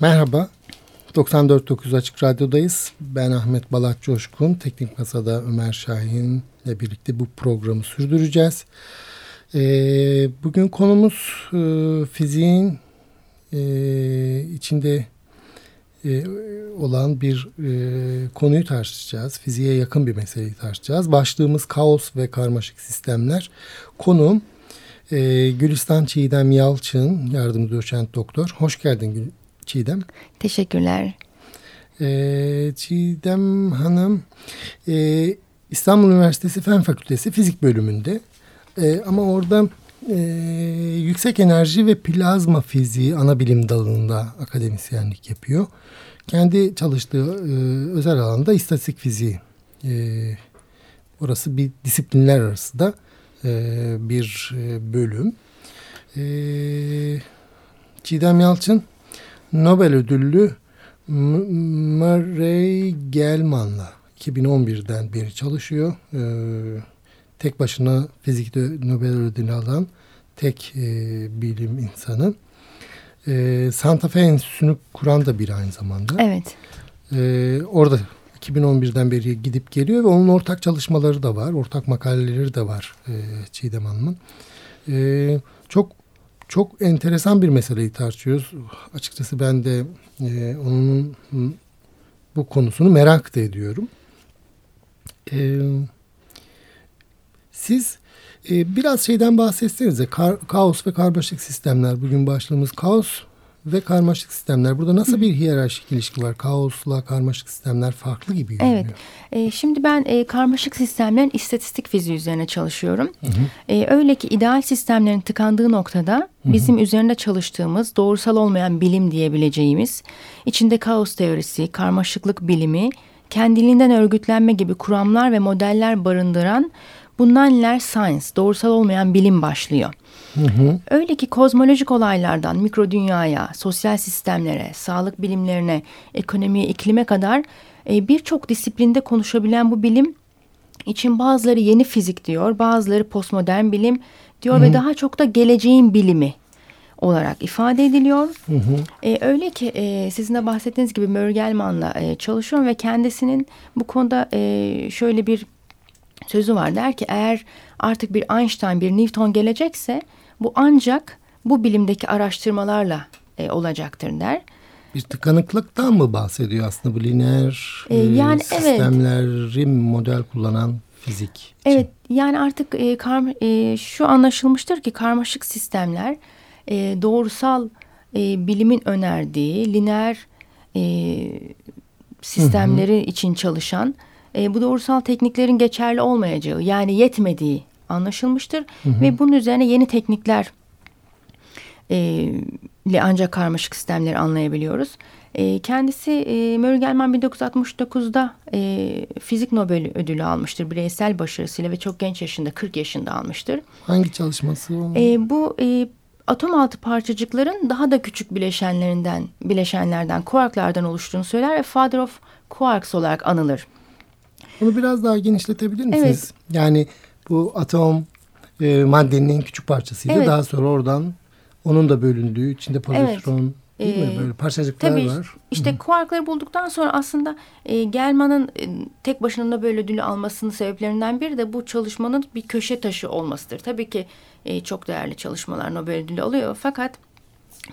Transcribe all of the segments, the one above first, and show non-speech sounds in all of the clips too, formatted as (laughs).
Merhaba, 94.9 Açık Radyo'dayız. Ben Ahmet Balat Coşkun, Teknik Masa'da Ömer Şahin ile birlikte bu programı sürdüreceğiz. Ee, bugün konumuz e, fiziğin e, içinde e, olan bir e, konuyu tartışacağız. Fiziğe yakın bir meseleyi tartışacağız. Başlığımız kaos ve karmaşık sistemler. Konum e, Gülistan Çiğdem Yalçın, yardımcı doçent doktor. Hoş geldin Gül Çiğdem. Teşekkürler. E, Çiğdem Hanım e, İstanbul Üniversitesi Fen Fakültesi Fizik bölümünde. E, ama orada e, yüksek enerji ve plazma fiziği ana bilim dalında akademisyenlik yapıyor. Kendi çalıştığı e, özel alanda istatistik fiziği. E, orası bir disiplinler arası da e, bir e, bölüm. E, Çiğdem Yalçın Nobel ödüllü Murray Gelman'la 2011'den beri çalışıyor. E, tek başına fizikte Nobel ödülünü alan tek e, bilim insanı. E, Santa Fe Enstitüsü'nü kuran da bir aynı zamanda. Evet. E, orada 2011'den beri gidip geliyor ve onun ortak çalışmaları da var. Ortak makaleleri de var e, Çiğdem Hanım'ın. E, çok çok enteresan bir meseleyi tartışıyoruz. Açıkçası ben de e, onun bu konusunu merak da ediyorum. E, siz e, biraz şeyden bahsetsenize. Ka kaos ve karmaşık sistemler. Bugün başlığımız kaos ve karmaşık sistemler. Burada nasıl bir hiyerarşik ilişki var? Kaosla karmaşık sistemler farklı gibi görünüyor. Evet. E, şimdi ben e, karmaşık sistemlerin istatistik fiziği üzerine çalışıyorum. Hı hı. E, öyle ki ideal sistemlerin tıkandığı noktada bizim hı hı. üzerinde çalıştığımız doğrusal olmayan bilim diyebileceğimiz içinde kaos teorisi, karmaşıklık bilimi, kendiliğinden örgütlenme gibi kuramlar ve modeller barındıran bundan iler science, doğrusal olmayan bilim başlıyor. Hı hı. Öyle ki kozmolojik olaylardan mikro dünyaya, sosyal sistemlere, sağlık bilimlerine, ekonomiye, iklime kadar e, birçok disiplinde konuşabilen bu bilim için bazıları yeni fizik diyor, bazıları postmodern bilim diyor hı hı. ve daha çok da geleceğin bilimi olarak ifade ediliyor. Hı hı. E, öyle ki e, sizin de bahsettiğiniz gibi Mörgelman'la e, çalışıyorum ve kendisinin bu konuda e, şöyle bir sözü var. Der ki eğer artık bir Einstein, bir Newton gelecekse bu ancak bu bilimdeki araştırmalarla e, olacaktır der. Bir tıkanıklıktan mı bahsediyor aslında bu lineer e, yani, sistemleri evet. model kullanan fizik? Için? Evet yani artık e, kar, e, şu anlaşılmıştır ki karmaşık sistemler e, doğrusal e, bilimin önerdiği lineer e, sistemleri hı hı. için çalışan e, bu doğrusal tekniklerin geçerli olmayacağı yani yetmediği anlaşılmıştır. Hı hı. Ve bunun üzerine yeni teknikler e, ile ancak karmaşık sistemleri anlayabiliyoruz. E, kendisi e, Murray Gell-Mann 1969'da e, fizik Nobel ödülü almıştır bireysel başarısıyla ve çok genç yaşında 40 yaşında almıştır. Hangi çalışması? E, bu e, atom altı parçacıkların daha da küçük bileşenlerinden bileşenlerden kuarklardan oluştuğunu söyler ve Father of Quarks olarak anılır. Bunu biraz daha genişletebilir misiniz? Evet. Yani bu atom e, maddenin en küçük parçasıydı. Evet. Daha sonra oradan onun da bölündüğü içinde pozitron evet. değil ee, mi? Böyle parçacıklar tabii, var. İşte Hı. kuarkları bulduktan sonra aslında e, Gelman'ın e, tek başına böyle ödülü almasının sebeplerinden biri de bu çalışmanın bir köşe taşı olmasıdır. Tabii ki e, çok değerli çalışmalar Nobel ödülü alıyor fakat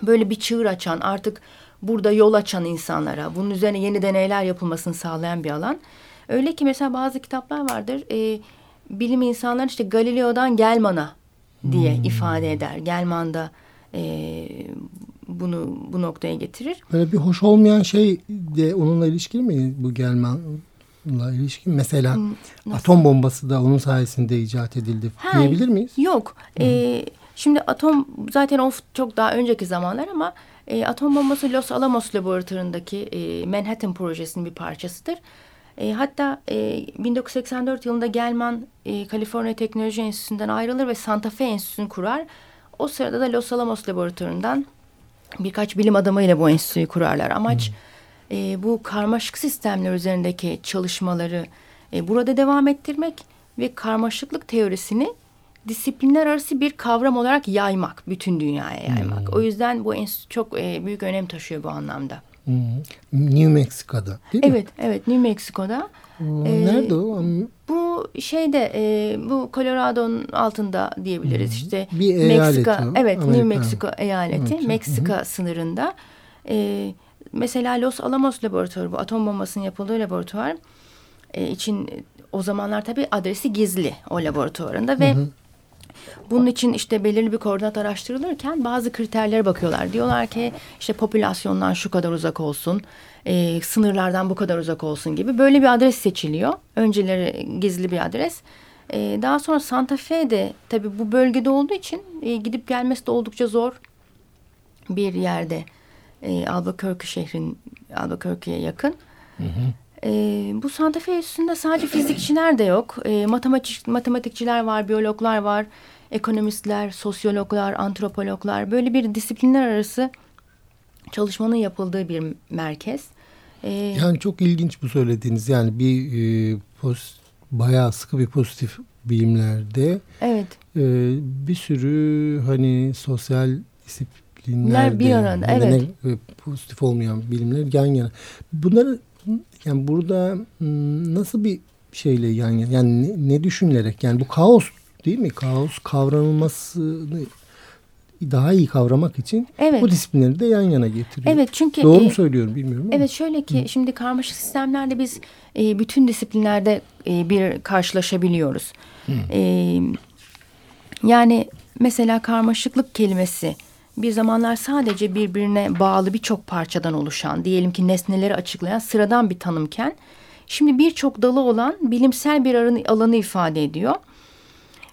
böyle bir çığır açan artık burada yol açan insanlara bunun üzerine yeni deneyler yapılmasını sağlayan bir alan. Öyle ki mesela bazı kitaplar vardır. E, bilim insanları işte Galileo'dan Gelman'a diye hmm. ifade eder. Gelman da e, bunu bu noktaya getirir. Böyle bir hoş olmayan şey de onunla ilişkili mi bu Gelman'la ilişkin? Mesela hmm, Nasıl? atom bombası da onun sayesinde icat edildi ha, diyebilir miyiz? Yok. Hmm. E, şimdi atom zaten o çok daha önceki zamanlar ama e, atom bombası Los Alamos laboratuvarındaki e, Manhattan projesinin bir parçasıdır. E, hatta e, 1984 yılında Gelman e, Kaliforniya Teknoloji Enstitüsü'nden ayrılır ve Santa Fe Enstitüsü'nü kurar. O sırada da Los Alamos Laboratuvarı'ndan birkaç bilim adamıyla bu enstitüyü kurarlar. Amaç hmm. e, bu karmaşık sistemler üzerindeki çalışmaları e, burada devam ettirmek ve karmaşıklık teorisini disiplinler arası bir kavram olarak yaymak, bütün dünyaya yaymak. Hmm. O yüzden bu enstitü çok e, büyük önem taşıyor bu anlamda. New Mexico'da değil mi? Evet, evet New Mexico'da. Ee, nerede o? Bu şeyde e, bu Colorado'nun altında diyebiliriz hmm. işte. Bir eyalet Meksika, Evet Amerika. New Mexico eyaleti. Evet. Meksika hmm. sınırında. E, mesela Los Alamos laboratuvarı bu atom bombasının yapıldığı laboratuvar e, için o zamanlar tabii adresi gizli o laboratuvarında ve hı bunun için işte belirli bir koordinat araştırılırken bazı kriterlere bakıyorlar. Diyorlar ki işte popülasyondan şu kadar uzak olsun, e, sınırlardan bu kadar uzak olsun gibi böyle bir adres seçiliyor. Önceleri gizli bir adres. E, daha sonra Santa Fe'de tabii bu bölgede olduğu için e, gidip gelmesi de oldukça zor bir yerde. E, Albuquerque şehrin Albuquerque'ye yakın. Hı hı. E, bu Santa Fe üstünde sadece fizikçiler de yok. E, matematik, matematikçiler var, biyologlar var, ekonomistler, sosyologlar, antropologlar. Böyle bir disiplinler arası çalışmanın yapıldığı bir merkez. E, yani çok ilginç bu söylediğiniz. Yani bir e, post, bayağı sıkı bir pozitif bilimlerde. Evet. E, bir sürü hani sosyal disiplinlerde. bir arada, evet. E, pozitif olmayan bilimler yan yana. Bunları yani burada nasıl bir şeyle yan yana yani ne, ne düşünülerek yani bu kaos değil mi? Kaos kavranılmasını daha iyi kavramak için evet. bu disiplinleri de yan yana getiriyor. Evet çünkü doğru e, mu söylüyorum bilmiyorum ama. Evet şöyle ki Hı. şimdi karmaşık sistemlerde biz e, bütün disiplinlerde e, bir karşılaşabiliyoruz. E, yani mesela karmaşıklık kelimesi bir zamanlar sadece birbirine bağlı birçok parçadan oluşan, diyelim ki nesneleri açıklayan sıradan bir tanımken, şimdi birçok dalı olan bilimsel bir alanı ifade ediyor.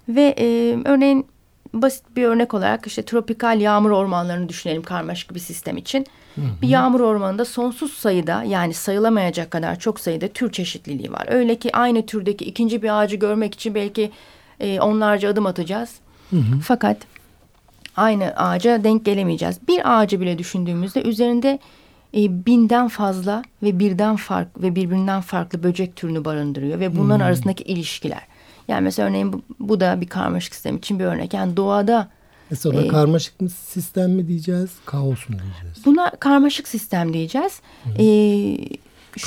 Ve e, örneğin basit bir örnek olarak işte tropikal yağmur ormanlarını düşünelim karmaşık bir sistem için. Hı hı. Bir yağmur ormanında sonsuz sayıda yani sayılamayacak kadar çok sayıda tür çeşitliliği var. Öyle ki aynı türdeki ikinci bir ağacı görmek için belki e, onlarca adım atacağız. Hı hı. Fakat aynı ağaca denk gelemeyeceğiz. Bir ağacı bile düşündüğümüzde üzerinde e, binden fazla ve birden fark ve birbirinden farklı böcek türünü barındırıyor ve bunların hmm. arasındaki ilişkiler. Yani mesela örneğin bu, bu da bir karmaşık sistem için bir örnek. Yani doğada Mesela e, karmaşık mı sistem mi diyeceğiz, kaos mu diyeceğiz? Buna karmaşık sistem diyeceğiz. Hı. Ee,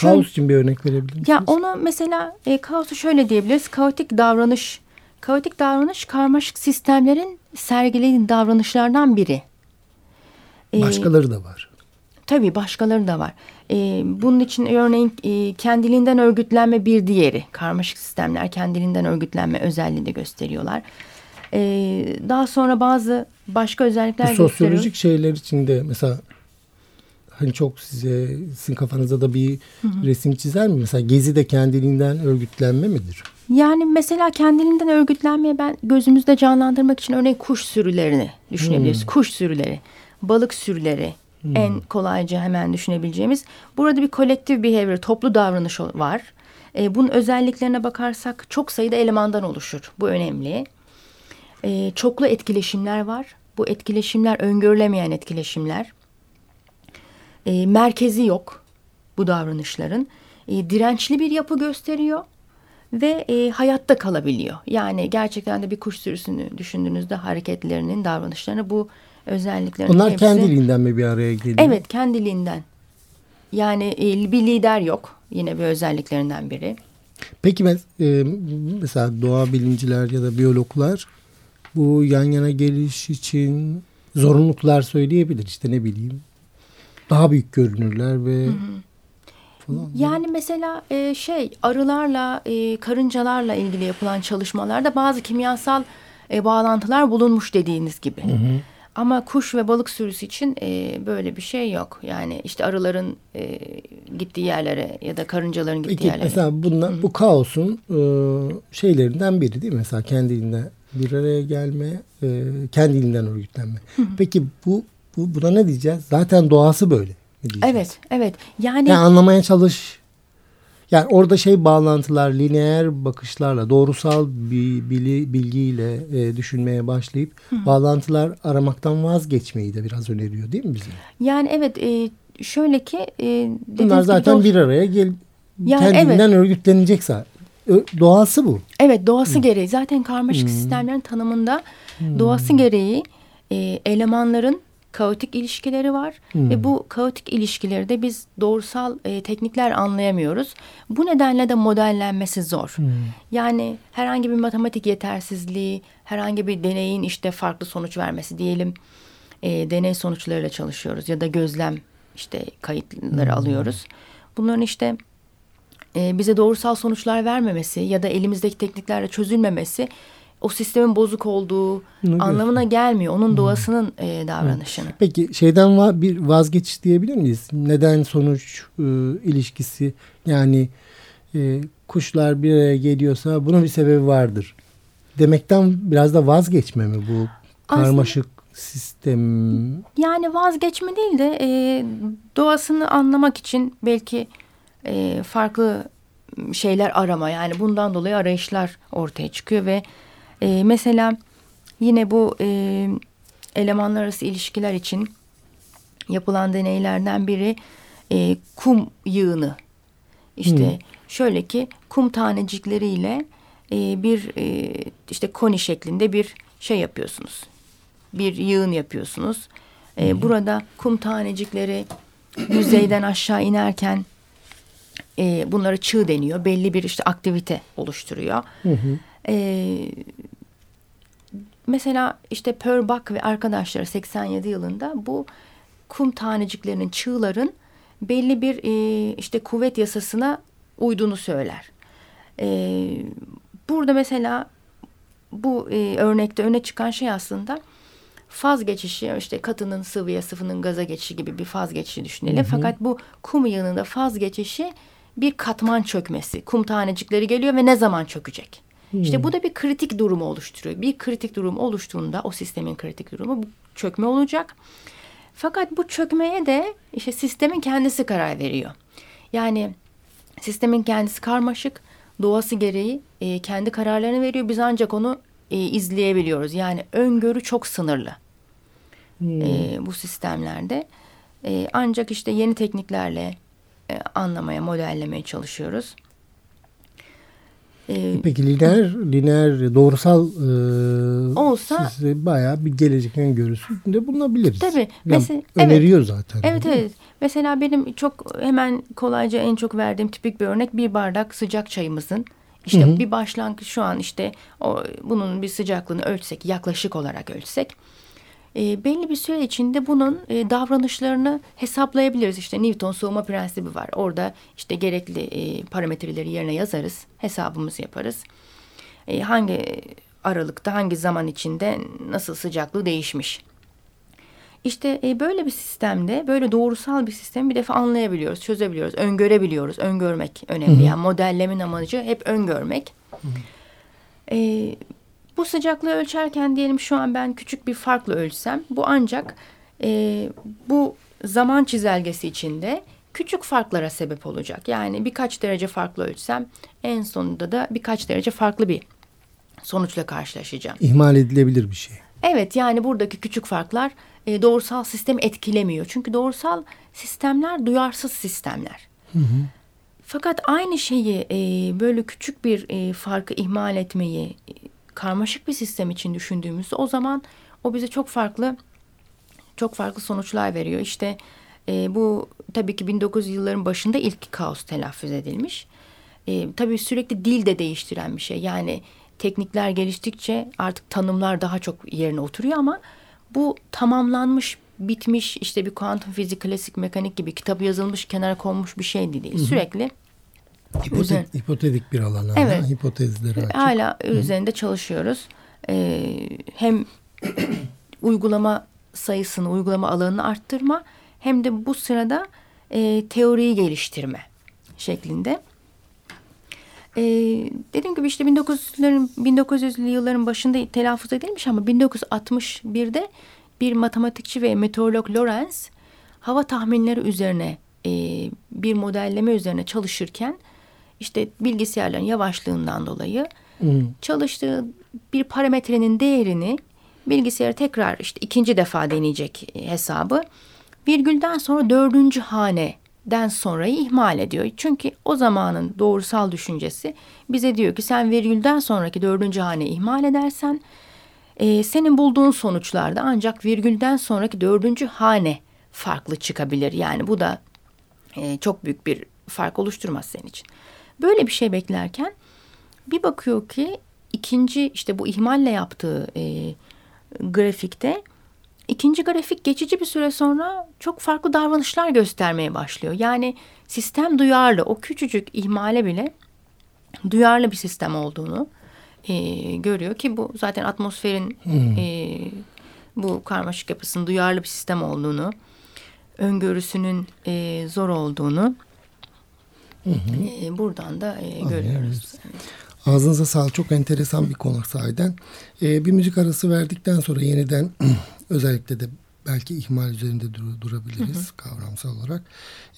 kaos için bir örnek verebilir misiniz? Ya onu mesela e, kaosu şöyle diyebiliriz. Kaotik davranış Kaotik davranış karmaşık sistemlerin sergilediği davranışlardan biri. Ee, Başkaları da var. Tabii başkaları da var. Ee, bunun için örneğin e, kendiliğinden örgütlenme bir diğeri. Karmaşık sistemler kendiliğinden örgütlenme özelliği de gösteriyorlar. Ee, daha sonra bazı başka özellikler Bu sosyolojik şeyler içinde mesela hani çok size sizin kafanızda da bir hı hı. resim çizer mi? Mesela gezi de kendiliğinden örgütlenme midir? Yani mesela kendiliğinden örgütlenmeye ben gözümüzde canlandırmak için örneğin kuş sürülerini düşünebiliriz. Hmm. Kuş sürüleri, balık sürüleri hmm. en kolayca hemen düşünebileceğimiz. Burada bir kolektif behavior, toplu davranış var. E, bunun özelliklerine bakarsak çok sayıda elemandan oluşur. Bu önemli. E, çoklu etkileşimler var. Bu etkileşimler öngörülemeyen etkileşimler. E, merkezi yok bu davranışların. E, dirençli bir yapı gösteriyor ve e, hayatta kalabiliyor. Yani gerçekten de bir kuş sürüsünü düşündüğünüzde hareketlerinin, davranışlarını bu özelliklerin Onlar hepsi... kendiliğinden mi bir araya geliyor? Evet, kendiliğinden. Yani e, bir lider yok. Yine bir özelliklerinden biri. Peki e, mesela doğa bilimciler ya da biyologlar bu yan yana geliş için zorunluluklar söyleyebilir. İşte ne bileyim daha büyük görünürler ve hı hı falan. Yani mesela e, şey arılarla e, karıncalarla ilgili yapılan çalışmalarda bazı kimyasal e, bağlantılar bulunmuş dediğiniz gibi. Hı hı. Ama kuş ve balık sürüsü için e, böyle bir şey yok. Yani işte arıların e, gittiği yerlere ya da karıncaların gittiği Peki, yerlere. Mesela bunlar, Hı -hı. bu kaosun e, şeylerinden biri değil mi? Mesela kendiliğinden bir araya gelme, e, kendiliğinden örgütlenme. Hı -hı. Peki bu, bu buna ne diyeceğiz? Zaten doğası böyle. Evet, evet. Yani, yani anlamaya çalış. Yani orada şey bağlantılar, lineer bakışlarla, doğrusal bilgiyle e, düşünmeye başlayıp Hı. bağlantılar aramaktan vazgeçmeyi de biraz öneriyor değil mi bize? Yani evet, e, şöyle ki... E, Bunlar zaten bir araya gel, yani kendinden evet. örgütlenecek doğası bu. Evet doğası hmm. gereği zaten karmaşık hmm. sistemlerin tanımında hmm. doğası gereği e, elemanların kaotik ilişkileri var hmm. ve bu kaotik ilişkileri de biz doğrusal e, teknikler anlayamıyoruz. Bu nedenle de modellenmesi zor. Hmm. Yani herhangi bir matematik yetersizliği, herhangi bir deneyin işte farklı sonuç vermesi diyelim. E, deney sonuçlarıyla çalışıyoruz ya da gözlem işte kayıtları hmm. alıyoruz. Bunların işte e, bize doğrusal sonuçlar vermemesi ya da elimizdeki tekniklerle çözülmemesi o sistemin bozuk olduğu Bunu anlamına diyorsun. gelmiyor. Onun hmm. doğasının e, davranışını. Peki şeyden va bir vazgeçiş diyebilir miyiz? Neden sonuç e, ilişkisi yani e, kuşlar bir araya geliyorsa bunun bir sebebi vardır. Demekten biraz da vazgeçme mi bu karmaşık Aslında, sistem? Yani vazgeçme değil de e, doğasını anlamak için belki e, farklı şeyler arama yani bundan dolayı arayışlar ortaya çıkıyor ve e, mesela yine bu e, elemanlar arası ilişkiler için yapılan deneylerden biri e, kum yığını. İşte hmm. şöyle ki kum tanecikleriyle e, bir e, işte koni şeklinde bir şey yapıyorsunuz. Bir yığın yapıyorsunuz. E, hmm. Burada kum tanecikleri yüzeyden (clears throat) aşağı inerken e, bunlara çığ deniyor. Belli bir işte aktivite oluşturuyor. Hı hı. E, mesela işte Pörbak ve arkadaşları 87 yılında bu kum taneciklerinin çığların belli bir e, işte kuvvet yasasına uyduğunu söyler. E, burada mesela bu e, örnekte öne çıkan şey aslında faz geçişi işte katının sıvıya sıvının gaza geçişi gibi bir faz geçişi düşünelim. Hı hı. Fakat bu kum yığınında faz geçişi bir katman çökmesi. Kum tanecikleri geliyor ve ne zaman çökecek? Hmm. İşte bu da bir kritik durumu oluşturuyor. Bir kritik durum oluştuğunda o sistemin kritik durumu çökme olacak. Fakat bu çökmeye de işte sistemin kendisi karar veriyor. Yani sistemin kendisi karmaşık, doğası gereği e, kendi kararlarını veriyor. Biz ancak onu e, izleyebiliyoruz. Yani öngörü çok sınırlı hmm. e, bu sistemlerde. E, ancak işte yeni tekniklerle e, anlamaya, modellemeye çalışıyoruz. Ee, Peki lineer, lineer doğrusal e, olsa size bayağı bir gelecek öngörüsünde bulunabiliriz. Tabii. Mesela, öneriyor evet, zaten. Evet evet. Mesela benim çok hemen kolayca en çok verdiğim tipik bir örnek bir bardak sıcak çayımızın işte hı hı. bir başlangıç şu an işte o bunun bir sıcaklığını ölçsek yaklaşık olarak ölçsek e, belli bir süre içinde bunun e, davranışlarını hesaplayabiliriz. İşte Newton soğuma prensibi var. Orada işte gerekli e, parametreleri yerine yazarız, hesabımızı yaparız. E, hangi aralıkta, hangi zaman içinde nasıl sıcaklığı değişmiş. İşte e, böyle bir sistemde, böyle doğrusal bir sistemi bir defa anlayabiliyoruz, çözebiliyoruz, öngörebiliyoruz. Öngörmek önemli. Hı hı. Yani modellemin amacı hep öngörmek. Hı hı. E, bu sıcaklığı ölçerken diyelim şu an ben küçük bir farklı ölçsem bu ancak e, bu zaman çizelgesi içinde küçük farklara sebep olacak. Yani birkaç derece farklı ölçsem en sonunda da birkaç derece farklı bir sonuçla karşılaşacağım. İhmal edilebilir bir şey. Evet yani buradaki küçük farklar e, doğrusal sistemi etkilemiyor. Çünkü doğrusal sistemler duyarsız sistemler. Hı hı. Fakat aynı şeyi e, böyle küçük bir e, farkı ihmal etmeyi karmaşık bir sistem için düşündüğümüzde o zaman o bize çok farklı çok farklı sonuçlar veriyor. İşte e, bu tabii ki 1900 yılların başında ilk kaos telaffuz edilmiş. E, tabii sürekli dil de değiştiren bir şey. Yani teknikler geliştikçe artık tanımlar daha çok yerine oturuyor ama bu tamamlanmış bitmiş işte bir kuantum fizik, klasik mekanik gibi kitabı yazılmış, kenara konmuş bir şey değil. Hı hı. Sürekli Hipotet, hipotetik bir alan. Evet. Ha, hipotezleri açık. Hala Hı. üzerinde çalışıyoruz. Ee, hem (clears throat) uygulama sayısını, uygulama alanını arttırma hem de bu sırada e, teoriyi geliştirme şeklinde. Ee, dediğim gibi işte 1900'lerin 1900'lü yılların başında telaffuz edilmiş ama 1961'de bir matematikçi ve meteorolog Lorenz hava tahminleri üzerine e, bir modelleme üzerine çalışırken işte bilgisayarların yavaşlığından dolayı hmm. çalıştığı bir parametrenin değerini bilgisayar tekrar işte ikinci defa deneyecek hesabı. Virgülden sonra dördüncü hane den sonrayı ihmal ediyor. Çünkü o zamanın doğrusal düşüncesi bize diyor ki sen virgülden sonraki dördüncü hane ihmal edersen e, senin bulduğun sonuçlarda ancak virgülden sonraki dördüncü hane farklı çıkabilir. Yani bu da e, çok büyük bir fark oluşturmaz senin için. Böyle bir şey beklerken bir bakıyor ki ikinci işte bu ihmalle yaptığı e, grafikte ikinci grafik geçici bir süre sonra çok farklı davranışlar göstermeye başlıyor. Yani sistem duyarlı o küçücük ihmale bile duyarlı bir sistem olduğunu e, görüyor ki bu zaten atmosferin hmm. e, bu karmaşık yapısının duyarlı bir sistem olduğunu öngörüsünün e, zor olduğunu hı hı. E, buradan da e, görüyoruz. Ağzınıza sağlık. Çok enteresan bir konu sahiden. E, bir müzik arası verdikten sonra yeniden (clears throat) özellikle de belki ihmal üzerinde dur, durabiliriz hı hı. kavramsal olarak.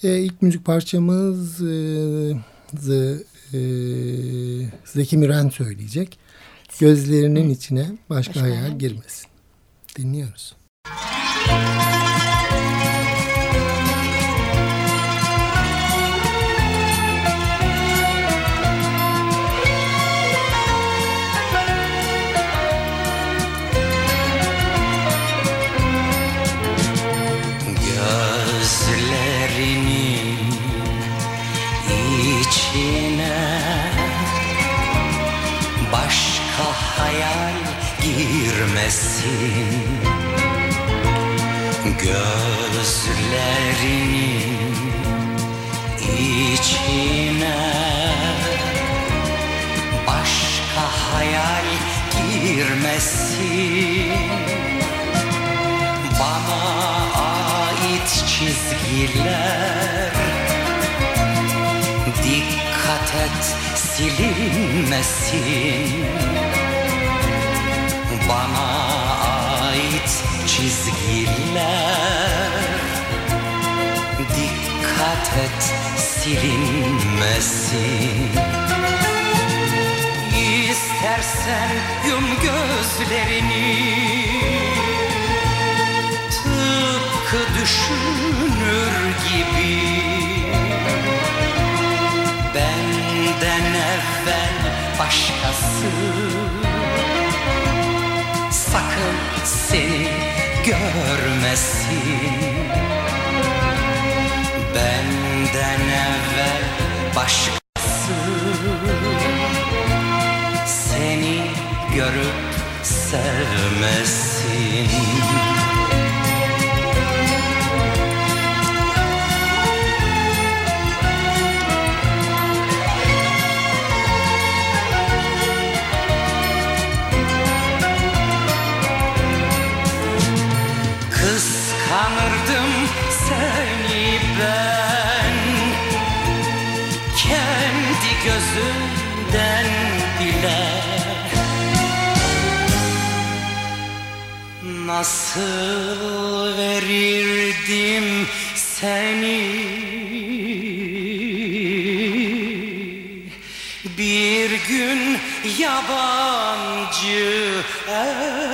E, ilk müzik parçamız e, The, e, Zeki Müren söyleyecek. Gözlerinin içine başka, başka hayal girmesin. Dinliyoruz. Müzik girmesin Gözlerinin içine. Başka hayal girmesin. Bana ait çizgiler. Dikkat et silinmesin bana ait çizgiler. Dikkat et silinmesin. İstersen yum gözlerini. Tıpkı düşünür gibi. Benden evvel başkası sakın seni görmesin. Benden evvel başkası Seni görüp sevmesin Nasıl verirdim seni? Bir gün yabancı ele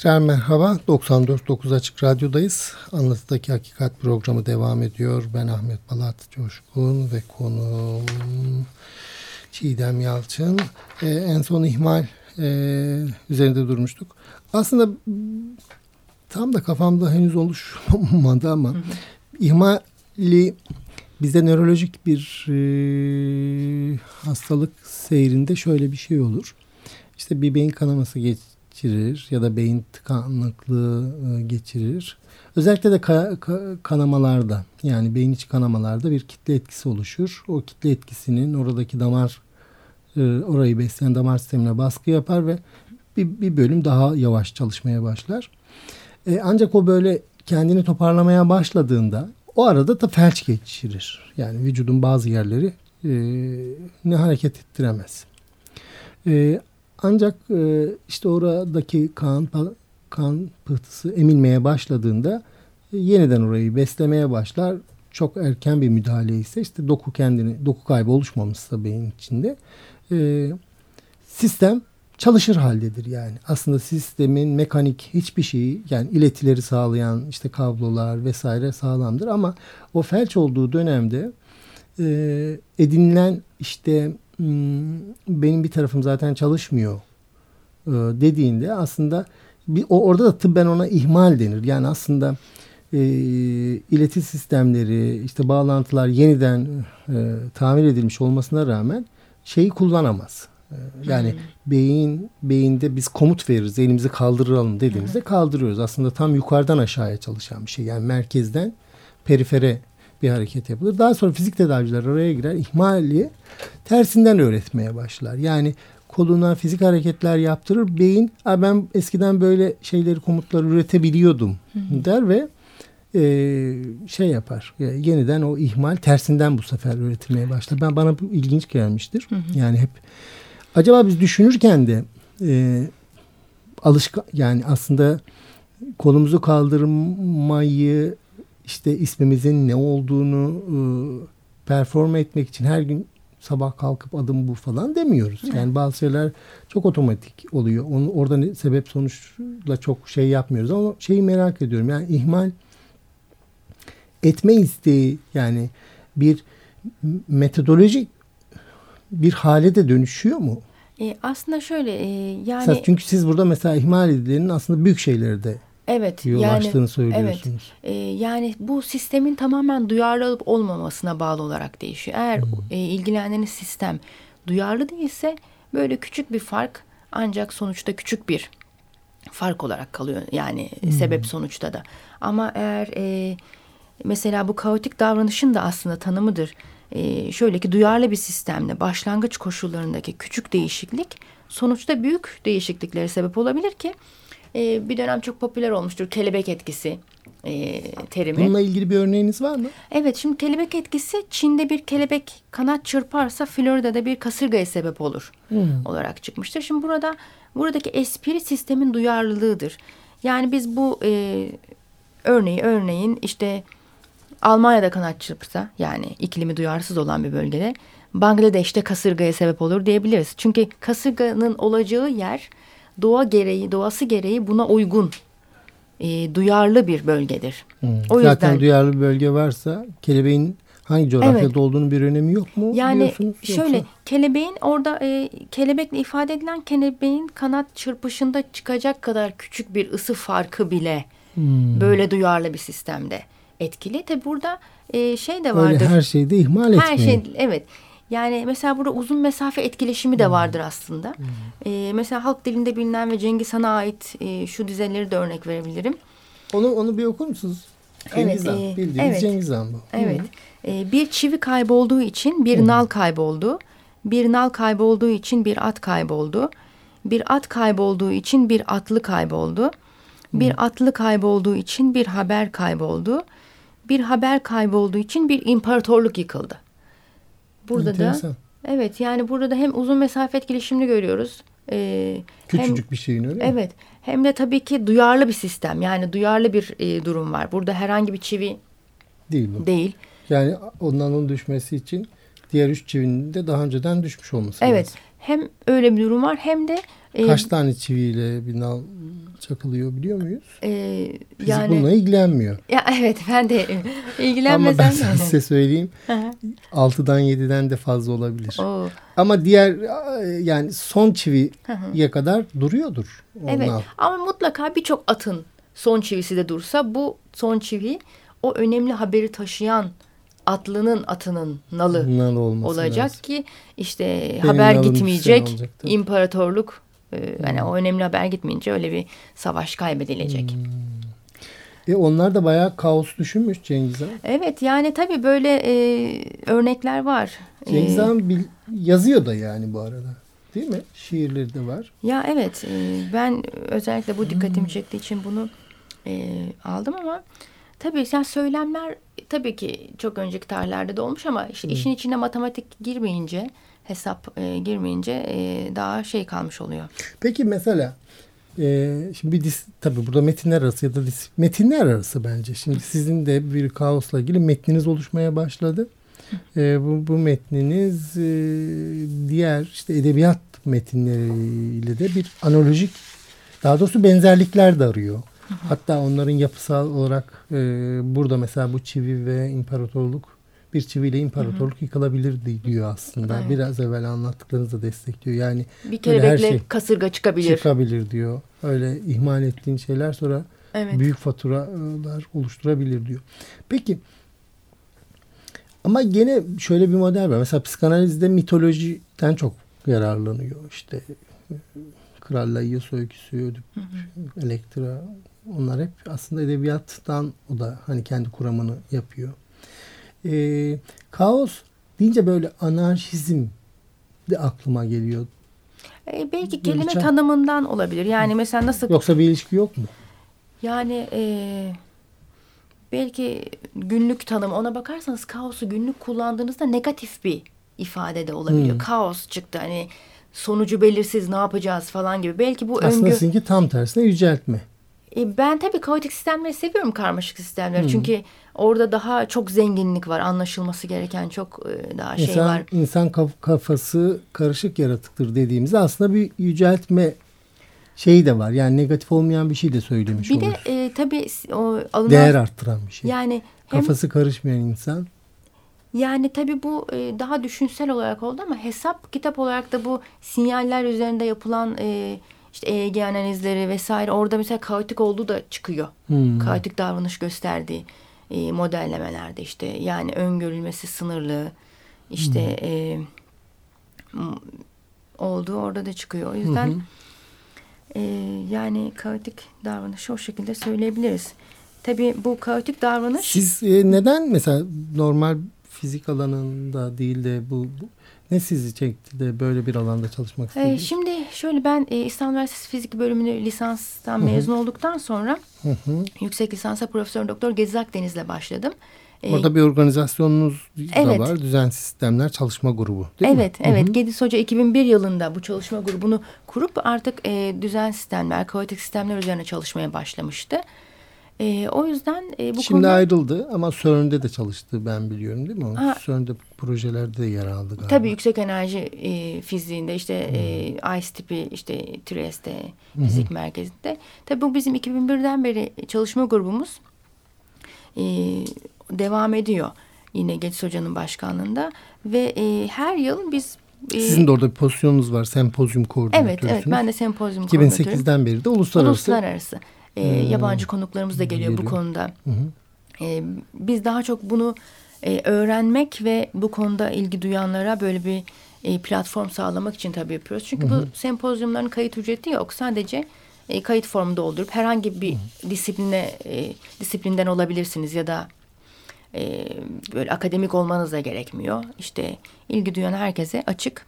Tekrar merhaba. 94.9 Açık Radyo'dayız. Anlatıdaki Hakikat programı devam ediyor. Ben Ahmet Balat Coşkun ve konuğum Çiğdem Yalçın. Ee, en son ihmal e, üzerinde durmuştuk. Aslında tam da kafamda henüz oluşmadı ama ihmali bizde nörolojik bir e, hastalık seyrinde şöyle bir şey olur. İşte bir beyin kanaması geç geçirir ya da beyin tıkanıklığı e, geçirir. Özellikle de ka- ka- kanamalarda yani beyin içi kanamalarda bir kitle etkisi oluşur. O kitle etkisinin oradaki damar e, orayı besleyen damar sistemine baskı yapar ve bir, bir bölüm daha yavaş çalışmaya başlar. E, ancak o böyle kendini toparlamaya başladığında o arada da felç geçirir. Yani vücudun bazı yerleri e, ne hareket ettiremez. E, ancak e, işte oradaki kan kan pıhtısı emilmeye başladığında e, yeniden orayı beslemeye başlar. Çok erken bir müdahale ise işte doku kendini doku kaybı oluşmamışsa beyin içinde e, sistem çalışır haldedir yani. Aslında sistemin mekanik hiçbir şeyi yani iletileri sağlayan işte kablolar vesaire sağlamdır ama o felç olduğu dönemde e, edinilen işte benim bir tarafım zaten çalışmıyor e, dediğinde aslında bir, o, orada da tıbben ona ihmal denir. Yani aslında e, ileti sistemleri işte bağlantılar yeniden e, tamir edilmiş olmasına rağmen şeyi kullanamaz. E, yani hmm. beyin beyinde biz komut veririz elimizi kaldıralım dediğimizde hmm. kaldırıyoruz. Aslında tam yukarıdan aşağıya çalışan bir şey. Yani merkezden perifere bir hareket yapılır. Daha sonra fizik tedaviciler araya girer. ihmali tersinden öğretmeye başlar. Yani koluna fizik hareketler yaptırır. Beyin ben eskiden böyle şeyleri komutları üretebiliyordum der ve e, şey yapar. E, yeniden o ihmal tersinden bu sefer üretilmeye başlar. Ben bana bu ilginç gelmiştir. Hı hı. Yani hep acaba biz düşünürken de e, alışkan yani aslında kolumuzu kaldırmayı işte ismimizin ne olduğunu e, perform etmek için her gün sabah kalkıp adım bu falan demiyoruz. Yani bazı şeyler çok otomatik oluyor. Onu orada sebep sonuçla çok şey yapmıyoruz ama şeyi merak ediyorum. Yani ihmal etme isteği yani bir metodolojik bir hale de dönüşüyor mu? E, aslında şöyle e, yani çünkü siz burada mesela ihmal edilenin aslında büyük şeyleri de Evet. Yol yani, söylüyorsunuz. Evet. E, yani bu sistemin tamamen duyarlı olup olmamasına bağlı olarak değişiyor. Eğer hmm. e, ilgilendiğiniz sistem duyarlı değilse böyle küçük bir fark ancak sonuçta küçük bir fark olarak kalıyor. Yani hmm. sebep sonuçta da. Ama eğer e, mesela bu kaotik davranışın da aslında tanımıdır. E, şöyle ki duyarlı bir sistemde başlangıç koşullarındaki küçük değişiklik sonuçta büyük değişikliklere sebep olabilir ki e, bir dönem çok popüler olmuştur kelebek etkisi e, terimi. Bununla ilgili bir örneğiniz var mı? Evet şimdi kelebek etkisi Çin'de bir kelebek kanat çırparsa Florida'da bir kasırgaya sebep olur hmm. olarak çıkmıştır. Şimdi burada buradaki espri sistemin duyarlılığıdır. Yani biz bu e, örneği örneğin işte Almanya'da kanat çırpsa yani iklimi duyarsız olan bir bölgede Bangladeş'te kasırgaya sebep olur diyebiliriz. Çünkü kasırganın olacağı yer doğa gereği, doğası gereği buna uygun e, duyarlı bir bölgedir. Hmm. O Zaten yüzden, duyarlı bir bölge varsa kelebeğin hangi coğrafyada evet. olduğunu bir önemi yok mu? Yani şöyle yoksa? kelebeğin orada e, kelebekle ifade edilen kelebeğin kanat çırpışında çıkacak kadar küçük bir ısı farkı bile hmm. böyle duyarlı bir sistemde etkili. Tabi burada e, şey de vardır. Öyle her şeyde ihmal etmeyin. Her şey evet. Yani mesela burada uzun mesafe etkileşimi de hmm. vardır aslında. Hmm. Ee, mesela halk dilinde bilinen ve Cengiz Han'a ait e, şu dizeleri de örnek verebilirim. Onu onu bir okur musunuz? Cengiz Han. Evet, e, Bildiğiniz evet, Cengiz Han bu. Evet. E, bir çivi kaybolduğu için bir hmm. nal kayboldu. Bir nal kaybolduğu için bir at kayboldu. Bir at kaybolduğu için bir atlı kayboldu. Bir hmm. atlı kaybolduğu için bir haber kayboldu. Bir haber kaybolduğu için bir imparatorluk yıkıldı. Burada Enteresan. da evet yani burada da hem uzun mesafe etkileşimini görüyoruz. Ee, Küçücük hem, bir şeyin öyle mi? Evet. Hem de tabii ki duyarlı bir sistem. Yani duyarlı bir e, durum var. Burada herhangi bir çivi değil bu. Değil. Yani ondan onun düşmesi için diğer üç çivinin de daha önceden düşmüş olması evet. lazım. Hem öyle bir durum var hem de e, kaç tane çiviyle bir nal çakılıyor biliyor muyuz? E, Fizik yani, bununla ilgilenmiyor. Ya evet ben de (laughs) ilgilenmesem. Ama ben size söyleyeyim. (laughs) 6'dan 7'den de fazla olabilir. Oo. Ama diğer yani son çiviye kadar duruyordur. Evet nal. ama mutlaka birçok atın son çivisi de dursa bu son çivi o önemli haberi taşıyan atlının atının nalı Nal olacak lazım. ki işte Benim haber gitmeyecek imparatorluk E, yani o önemli haber gitmeyince öyle bir savaş kaybedilecek. E onlar da bayağı kaos düşünmüş Cengiz Han. Evet yani tabii böyle e, örnekler var. Cengiz E, Han bil- yazıyor da yani bu arada. Değil mi? Şiirleri de var. Ya evet e, ben özellikle bu dikkatimi çektiği için bunu e, aldım ama tabii sen söylemler tabii ki çok önceki tarihlerde de olmuş ama işte işin içine matematik girmeyince hesap e, girmeyince e, daha şey kalmış oluyor. Peki mesela e, şimdi bir dis, tabii burada metinler arası ya da dis, metinler arası bence. Şimdi sizin de bir kaosla ilgili metniniz oluşmaya başladı. E, bu, bu metniniz e, diğer işte edebiyat metinleriyle de bir analojik daha doğrusu benzerlikler de arıyor. Hatta onların yapısal olarak e, burada mesela bu çivi ve imparatorluk bir çiviyle imparatorluk yıkılabilir di- diyor aslında. Evet. Biraz evvel anlattıklarınızı destekliyor. Yani Bir Öyle her kelebekle şey kasırga çıkabilir. çıkabilir diyor. Öyle ihmal ettiğin şeyler sonra Evet. büyük faturalar oluşturabilir diyor. Peki ama gene şöyle bir model var. Mesela psikanalizde mitolojiden çok yararlanıyor. İşte e, Kral Laios öyküsü, Elektra onlar hep aslında edebiyattan o da hani kendi kuramını yapıyor. Ee, kaos deyince böyle anarşizm de aklıma geliyor. E, belki kelime Gülçen. tanımından olabilir. Yani mesela nasıl Yoksa bir ilişki yok mu? Yani e, belki günlük tanım ona bakarsanız kaosu günlük kullandığınızda negatif bir ifade de olabiliyor. Hmm. Kaos çıktı hani sonucu belirsiz ne yapacağız falan gibi. Belki bu Aslında öngö... sizinki tam tersine yüceltme. E, ben tabii kaotik sistemleri seviyorum karmaşık sistemleri. Hmm. Çünkü orada daha çok zenginlik var. Anlaşılması gereken çok e, daha şey İnsan, var. insan kaf- kafası karışık yaratıktır dediğimizde aslında bir yüceltme şeyi de var. Yani negatif olmayan bir şey de söylemiş Bir olur. de e, tabii o alınan Değer arttıran bir şey. yani hem Kafası karışmayan insan. Yani tabii bu e, daha düşünsel olarak oldu ama hesap kitap olarak da bu sinyaller üzerinde yapılan e, işte EEG analizleri vesaire orada mesela kaotik olduğu da çıkıyor. Hmm. Kaotik davranış gösterdiği e, modellemelerde işte yani öngörülmesi sınırlı işte e, m- olduğu orada da çıkıyor. O yüzden e, yani kaotik davranışı o şekilde söyleyebiliriz. Tabii bu kaotik davranış Siz e, neden mesela normal fizik alanında değil de bu, bu ne sizi çekti de böyle bir alanda çalışmak Ee, istediniz? şimdi şöyle ben e, İstanbul Üniversitesi Fizik bölümünü lisanstan mezun olduktan sonra Hı hı. yüksek lisansa Profesör Doktor Gezi Akdeniz'le başladım. Ee, Orada bir organizasyonunuz Evet. da var. Düzen Sistemler Çalışma Grubu değil mi? Evet, evet. Gediz Hoca 2001 yılında bu çalışma grubunu kurup artık e, düzen sistemler, kaotik sistemler üzerine çalışmaya başlamıştı. E, o yüzden e, bu Şimdi konuda ayrıldı ama CERN'de de çalıştı ben biliyorum değil mi? Ha. CERN'de projelerde de yer aldı galiba. tabii yüksek enerji e, fiziğinde işte e, ICE tipi işte Trieste fizik merkezinde. Tabii bu bizim 2001'den beri çalışma grubumuz e, devam ediyor. Yine Gediz Hoca'nın başkanlığında ve e, her yıl biz e, Sizin de orada bir pozisyonunuz var. Sempozyum koordinatörüsünüz. Evet, evet. Ben de sempozyum koordinatörüyüm. 2008'den beri de uluslararası. Uluslararası. E, yabancı konuklarımız da geliyor bu geliyor. konuda. Hı hı. E, biz daha çok bunu e, öğrenmek ve bu konuda ilgi duyanlara böyle bir e, platform sağlamak için tabii yapıyoruz. Çünkü bu sempozyumların kayıt ücreti yok. Sadece e, kayıt formu doldurup herhangi bir disipline e, disiplinden olabilirsiniz ya da e, böyle akademik olmanız da gerekmiyor. İşte ilgi duyan herkese açık.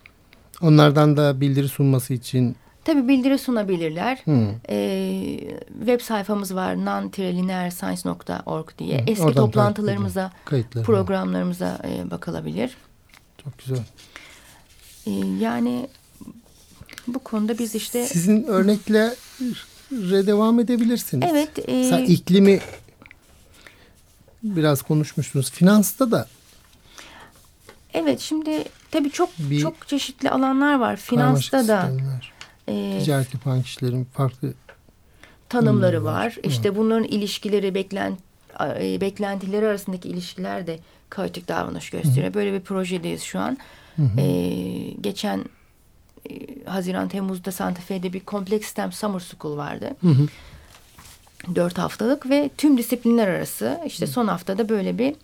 Onlardan da bildiri sunması için Tabii bildiri sunabilirler. Hı. Ee, web sayfamız var non-linearscience.org diye. Hı, Eski oradan toplantılarımıza, programlarımıza e, bakılabilir. çok güzel. Ee, yani bu konuda biz işte Sizin örneklere devam edebilirsiniz. evet e, Mesela iklimi biraz konuşmuştunuz. Finansta da evet şimdi tabii çok Bir- çok çeşitli alanlar var. Finansta da sistemler. E, Ticaret yapan kişilerin farklı tanımları Tanımları var. var. İşte bunların ilişkileri, beklen, e, beklentileri arasındaki ilişkiler de kaotik davranış gösteriyor. Böyle bir projedeyiz şu an. E, geçen e, Haziran Temmuz'da Santa Fe'de bir kompleks sistem summer school vardı. Dört haftalık ve tüm disiplinler arası işte son haftada böyle bir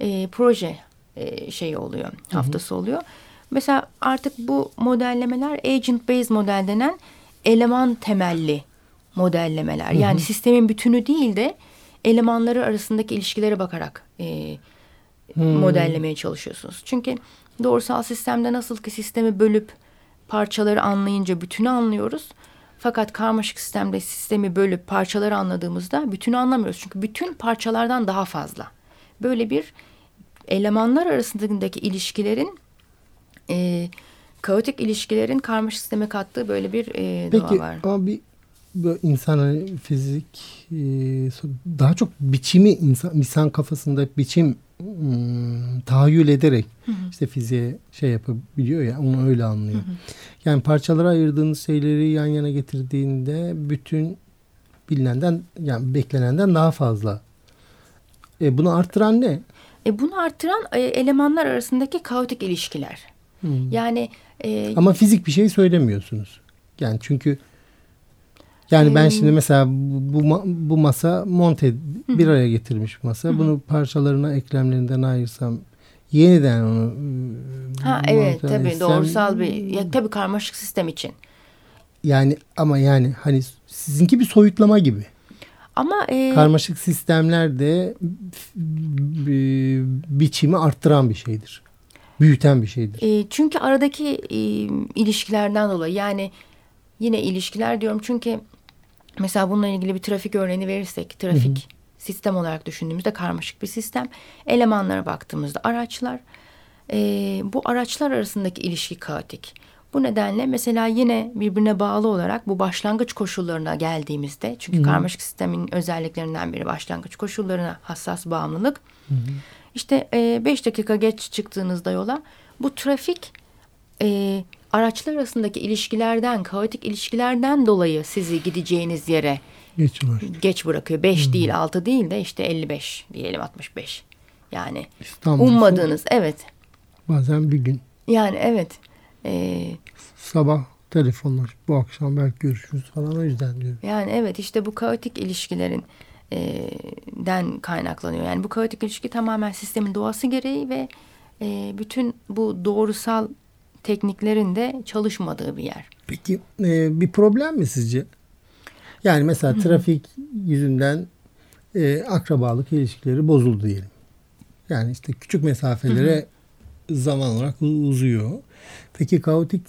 e, proje e, şeyi oluyor. Haftası oluyor. Mesela artık bu modellemeler agent based model denen eleman temelli modellemeler. Yani sistemin bütünü değil de elemanları arasındaki ilişkilere bakarak e, modellemeye çalışıyorsunuz. Çünkü doğrusal sistemde nasıl ki sistemi bölüp parçaları anlayınca bütünü anlıyoruz. Fakat karmaşık sistemde sistemi bölüp parçaları anladığımızda bütünü anlamıyoruz. Çünkü bütün parçalardan daha fazla. Böyle bir elemanlar arasındaki ilişkilerin e, kaotik ilişkilerin karmaşık sisteme kattığı böyle bir e, Peki, doğa var. ama bir insan hani fizik e, daha çok biçimi insan, insan kafasında biçim hmm, tahayyül ederek işte fiziğe şey yapabiliyor ya onu öyle anlıyor. Yani parçalara ayırdığınız şeyleri yan yana getirdiğinde bütün bilinenden yani beklenenden daha fazla. E, bunu arttıran ne? E, bunu artıran e, elemanlar arasındaki kaotik ilişkiler. Hmm. Yani e, Ama fizik bir şey söylemiyorsunuz. Yani çünkü yani ben şimdi mesela bu, bu, ma- bu masa monte bir araya getirmiş bir masa. Bunu parçalarına eklemlerinden ayırsam yeniden onu e, ha evet tabii etsem- doğrusal bir ya tabii karmaşık sistem için. yani ama yani hani sizinki bir soyutlama gibi. Ama e, Karmaşık sistemler de biçimi arttıran bir şeydir. Büyüten bir şeydir. E, çünkü aradaki e, ilişkilerden dolayı yani yine ilişkiler diyorum çünkü mesela bununla ilgili bir trafik örneğini verirsek trafik sistem olarak düşündüğümüzde karmaşık bir sistem elemanlara baktığımızda araçlar e, bu araçlar arasındaki ilişki kaotik. Bu nedenle mesela yine birbirine bağlı olarak bu başlangıç koşullarına geldiğimizde çünkü karmaşık sistemin özelliklerinden biri başlangıç koşullarına hassas bağımlılık. İşte 5 dakika geç çıktığınızda yola bu trafik e, araçlar arasındaki ilişkilerden, kaotik ilişkilerden dolayı sizi gideceğiniz yere Geç var. geç bırakıyor. 5 değil, 6 değil de işte 55 diyelim 65. Yani İstanbul'da ummadığınız evet. bazen bir gün Yani evet. E, sabah telefonlar bu akşam belki görüşürüz falan o yüzden diyorum. yani evet işte bu kaotik ilişkilerin e, den kaynaklanıyor. Yani bu kaotik ilişki tamamen sistemin doğası gereği ve e, bütün bu doğrusal tekniklerin de çalışmadığı bir yer. Peki e, bir problem mi sizce? Yani mesela trafik yüzünden e, akrabalık ilişkileri bozuldu diyelim. Yani işte küçük mesafelere zaman olarak uzuyor. Peki kaotik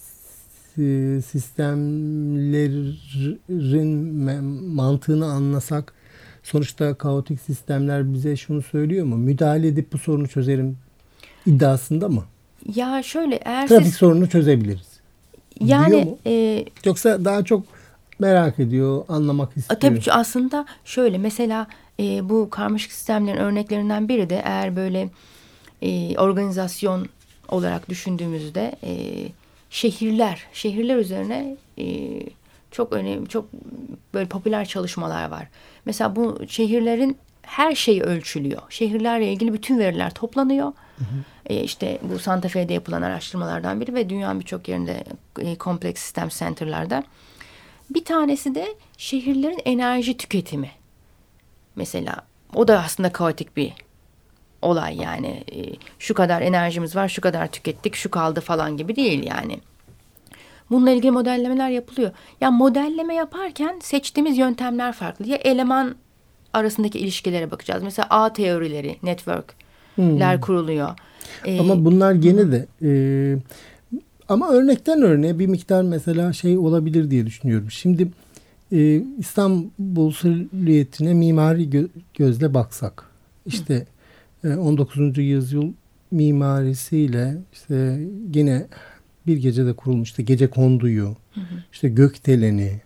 sistemlerin mantığını anlasak sonuçta kaotik sistemler bize şunu söylüyor mu? Müdahale edip bu sorunu çözerim iddiasında mı? Ya şöyle eğer Trafik siz sorununu çözebiliriz. yani e, Yoksa daha çok merak ediyor, anlamak A, istiyor. Tabii ki aslında şöyle mesela e, bu karmaşık sistemlerin örneklerinden biri de eğer böyle e, organizasyon olarak düşündüğümüzde e, şehirler, şehirler üzerine e, çok önemli, çok böyle popüler çalışmalar var. Mesela bu şehirlerin her şeyi ölçülüyor. Şehirlerle ilgili bütün veriler toplanıyor. E, işte bu Santa Fe'de yapılan araştırmalardan biri ve dünyanın birçok yerinde e, kompleks sistem center'larda. Bir tanesi de şehirlerin enerji tüketimi. Mesela o da aslında kaotik bir olay yani. E, şu kadar enerjimiz var, şu kadar tükettik, şu kaldı falan gibi değil yani. Bununla ilgili modellemeler yapılıyor. Ya modelleme yaparken seçtiğimiz yöntemler farklı. Ya eleman arasındaki ilişkilere bakacağız. Mesela ağ teorileri, networkler kuruluyor. E, Ama bunlar gene de e, ama örnekten örneğe bir miktar mesela şey olabilir diye düşünüyorum. Şimdi e, İstanbul silüetine mimari gö- gözle baksak işte e, 19. yüzyıl mimarisiyle işte yine bir gecede kurulmuş işte gece konduyu işte gökdeleni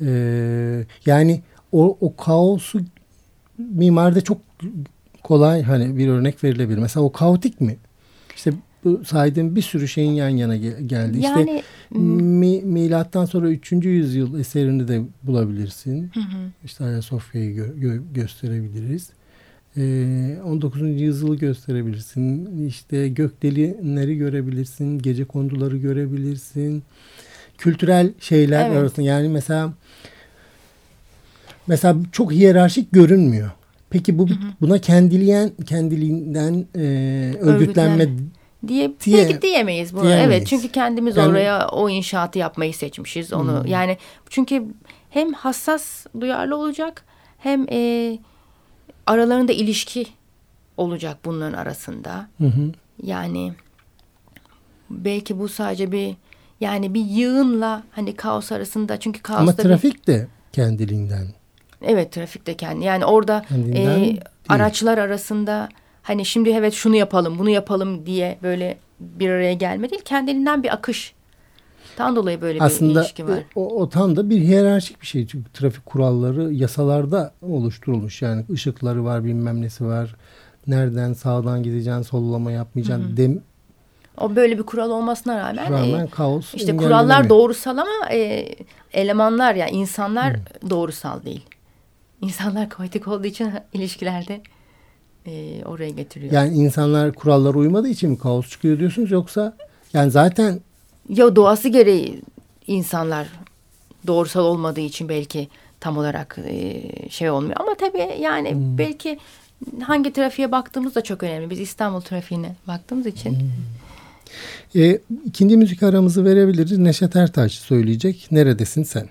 e, yani o, o kaosu mimaride çok kolay hani bir örnek verilebilir. Mesela o kaotik mi? İşte bu saydığım bir sürü şeyin yan yana gel- geldi. Yani, işte mi, milattan sonra 3. yüzyıl eserini de bulabilirsin. İşte Ayasofya'yı gö- gö- gösterebiliriz. Ee, 19. yüzyılı gösterebilirsin. İşte gökdelenleri görebilirsin. Gece konduları görebilirsin. Kültürel şeyler Evet. arasında yani mesela mesela çok hiyerarşik görünmüyor. Peki bu buna kendiliğen kendiliğinden e, örgütlenme diye, Diye- belki diyemeyiz bunu. diyemeyiz. Evet çünkü kendimiz Yani- oraya o inşaatı yapmayı seçmişiz onu. Yani çünkü hem hassas duyarlı olacak hem e, aralarında ilişki olacak bunların arasında. Hı hı. Yani belki bu sadece bir yani bir yığınla hani kaos arasında çünkü kaosta Ama bir- trafik de kendiliğinden. Evet trafikte kendi. Yani orada Kendinden e, değil. araçlar arasında hani şimdi evet şunu yapalım bunu yapalım diye böyle bir araya gelme değil. Kendiliğinden bir akış. Tam dolayı böyle bir Aslında ilişki var. o, o tam da bir hiyerarşik bir şey. Çünkü trafik kuralları yasalarda oluşturulmuş. Yani ışıkları var bilmem nesi var. Nereden sağdan gideceksin, sollama yapmayacaksın. Dem, O böyle bir kural olmasına rağmen, rağmen e, kaos işte kurallar doğrusal ama e, elemanlar ya insanlar doğrusal değil. İnsanlar kaotik olduğu için (laughs) ilişkilerde e, oraya getiriyor. Yani insanlar kurallara uymadığı için mi kaos çıkıyor diyorsunuz yoksa yani zaten Ya doğası gereği insanlar doğrusal olmadığı için belki tam olarak e, şey olmuyor. Ama tabii yani belki hangi trafiğe baktığımız da çok önemli. Biz İstanbul trafiğine baktığımız için. e, ikinci müzik aramızı verebiliriz. Neşet Ertaş söyleyecek. Neredesin sen?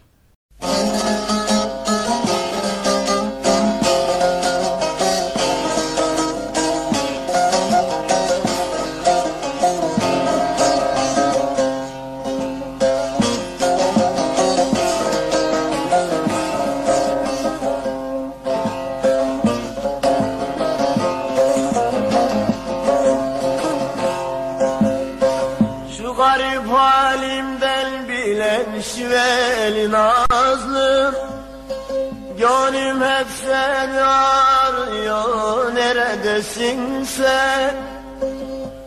Neredesin sen?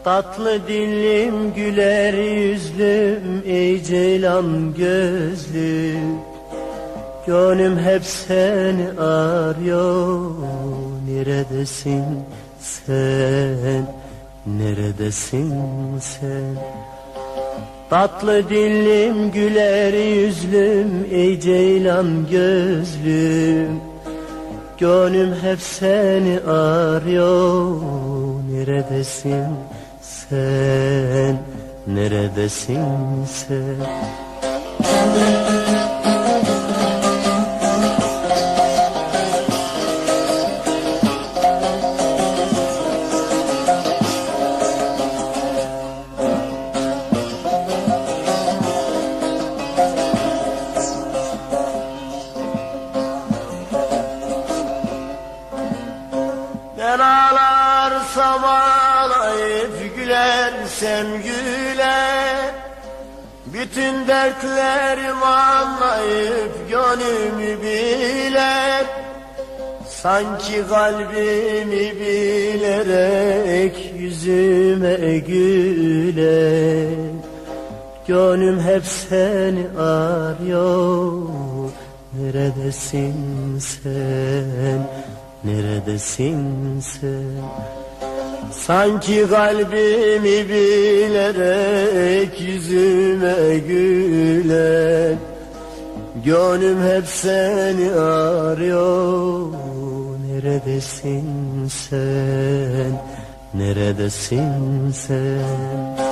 Tatlı dillim güler yüzlüm ey ceylan gözlüm. Gönlüm hep seni arıyor. Neredesin sen? Neredesin sen? Tatlı dillim güler yüzlüm Ey ceylan gözlüm Gönlüm hep seni arıyor. Neredesin sen? Neredesin sen Bütün dertlerimi anlayıp gönlümü biler. Sanki kalbimi bilerek yüzüme güler. Gönlüm hep seni arıyor. Neredesin sen? Neredesin sen Sanki kalbimi bilerek yüzüme güler Gönlüm hep seni arıyor. Neredesin sen? Neredesin sen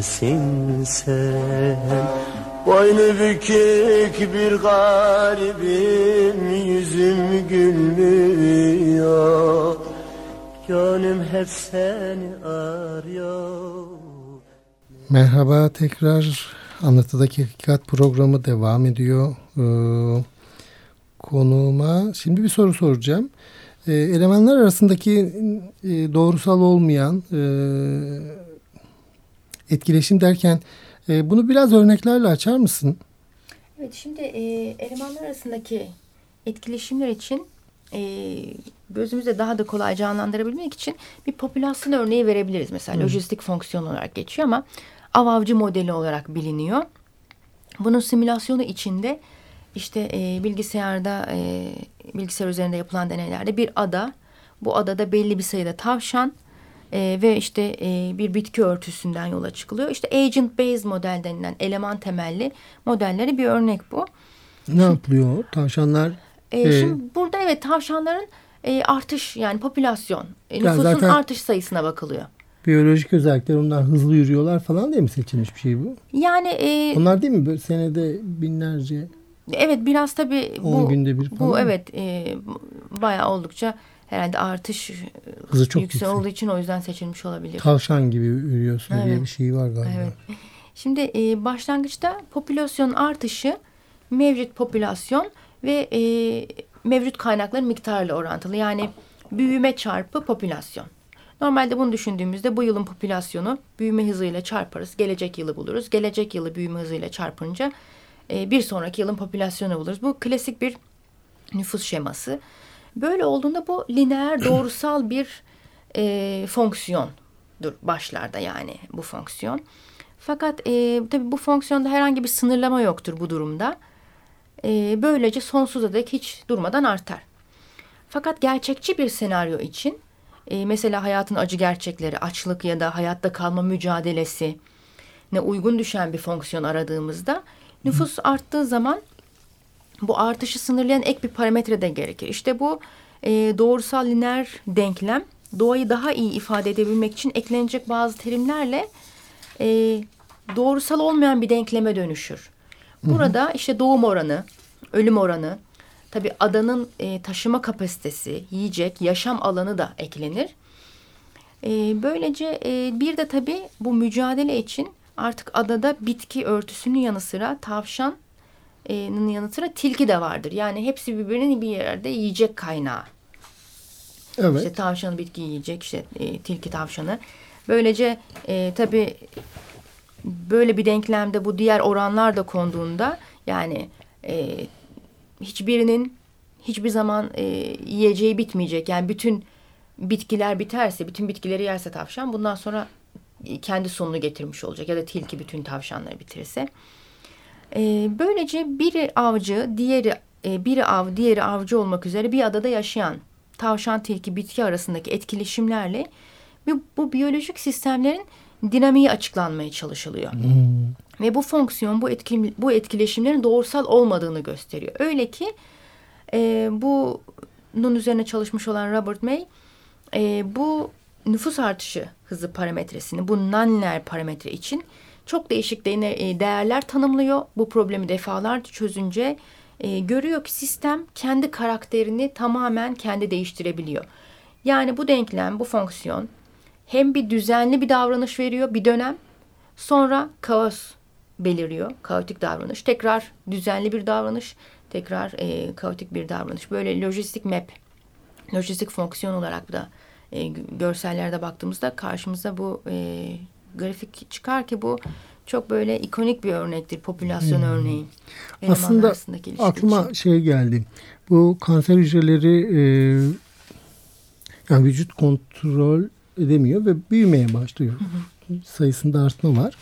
Neredesin Boynu bükük bir garibim Yüzüm gülmüyor Gönlüm hep seni arıyor Merhaba tekrar Anlatıdaki Hakikat programı devam ediyor. Ee, konuğuma şimdi bir soru soracağım. Ee, elemanlar arasındaki e, doğrusal olmayan e, etkileşim derken e, bunu biraz örneklerle açar mısın? Evet şimdi e, elemanlar arasındaki etkileşimler için e, gözümüzde daha da kolay canlandırabilmek için bir popülasyon örneği verebiliriz. Mesela hmm. lojistik fonksiyon olarak geçiyor ama av avcı modeli olarak biliniyor. Bunun simülasyonu içinde işte e, bilgisayarda e, bilgisayar üzerinde yapılan deneylerde bir ada bu adada belli bir sayıda tavşan e, ve işte e, bir bitki örtüsünden yola çıkılıyor. İşte agent based model denilen eleman temelli modelleri bir örnek bu. Ne yapılıyor tavşanlar? E, e, şimdi burada evet tavşanların e, artış yani popülasyon e, nüfusun zaten... artış sayısına bakılıyor biyolojik özellikler onlar hızlı yürüyorlar falan diye mi seçilmiş bir şey bu? Yani e, onlar değil mi böyle senede binlerce? Evet biraz tabii bu günde bir falan. Bu evet e, bayağı oldukça herhalde artış hızı çok yüksek, yüksek olduğu için o yüzden seçilmiş olabilir. Tavşan gibi yürüyorsun evet. diye bir şey var galiba. Evet. Şimdi e, başlangıçta popülasyon artışı mevcut popülasyon ve e, mevcut kaynakların miktarıyla orantılı. Yani büyüme çarpı popülasyon. Normalde bunu düşündüğümüzde bu yılın popülasyonu büyüme hızıyla çarparız. Gelecek yılı buluruz. Gelecek yılı büyüme hızıyla çarpınca e, bir sonraki yılın popülasyonu buluruz. Bu klasik bir nüfus şeması. Böyle olduğunda bu lineer (clears throat) doğrusal bir e, fonksiyondur başlarda yani bu fonksiyon. Fakat e, tabii bu fonksiyonda herhangi bir sınırlama yoktur bu durumda. E, böylece sonsuza dek hiç durmadan artar. Fakat gerçekçi bir senaryo için e, mesela hayatın acı gerçekleri, açlık ya da hayatta kalma mücadelesi ne uygun düşen bir fonksiyon aradığımızda nüfus arttığı zaman bu artışı sınırlayan ek bir parametre de gerekir. İşte bu e, doğrusal lineer denklem doğayı daha iyi ifade edebilmek için eklenecek bazı terimlerle e, doğrusal olmayan bir denkleme dönüşür. Burada hı hı. işte doğum oranı, ölüm oranı, Tabii adanın e, taşıma kapasitesi, yiyecek, yaşam alanı da eklenir. E, böylece e, bir de tabii bu mücadele için artık adada bitki örtüsünün yanı sıra tavşanın yanı sıra tilki de vardır. Yani hepsi birbirinin bir yerde yiyecek kaynağı. Evet. İşte tavşanı bitki yiyecek, işte e, tilki tavşanı. Böylece e, tabii böyle bir denklemde bu diğer oranlar da konduğunda yani e, hiçbirinin hiçbir zaman e, yiyeceği bitmeyecek. Yani bütün bitkiler biterse, bütün bitkileri yerse tavşan bundan sonra kendi sonunu getirmiş olacak. Ya da tilki bütün tavşanları bitirirse. E, böylece biri avcı, diğeri e, biri av, diğeri avcı olmak üzere bir adada yaşayan tavşan, tilki, bitki arasındaki etkileşimlerle bu, bu biyolojik sistemlerin dinamiği açıklanmaya çalışılıyor. Hmm. Ve bu fonksiyon bu, etki, bu etkileşimlerin doğrusal olmadığını gösteriyor. Öyle ki e, bunun üzerine çalışmış olan Robert May e, bu nüfus artışı hızı parametresini bu non-linear parametre için çok değişik de, e, değerler tanımlıyor. Bu problemi defalarca çözünce e, görüyor ki sistem kendi karakterini tamamen kendi değiştirebiliyor. Yani bu denklem, bu fonksiyon hem bir düzenli bir davranış veriyor bir dönem sonra kaos beliriyor. Kaotik davranış. Tekrar düzenli bir davranış. Tekrar e, kaotik bir davranış. Böyle lojistik map, lojistik fonksiyon olarak da e, görsellerde baktığımızda karşımıza bu e, grafik çıkar ki bu çok böyle ikonik bir örnektir. Popülasyon hmm. örneği. Aslında aklıma için. şey geldi. Bu kanser hücreleri e, yani vücut kontrol edemiyor ve büyümeye başlıyor. Hı hı. Sayısında artma var.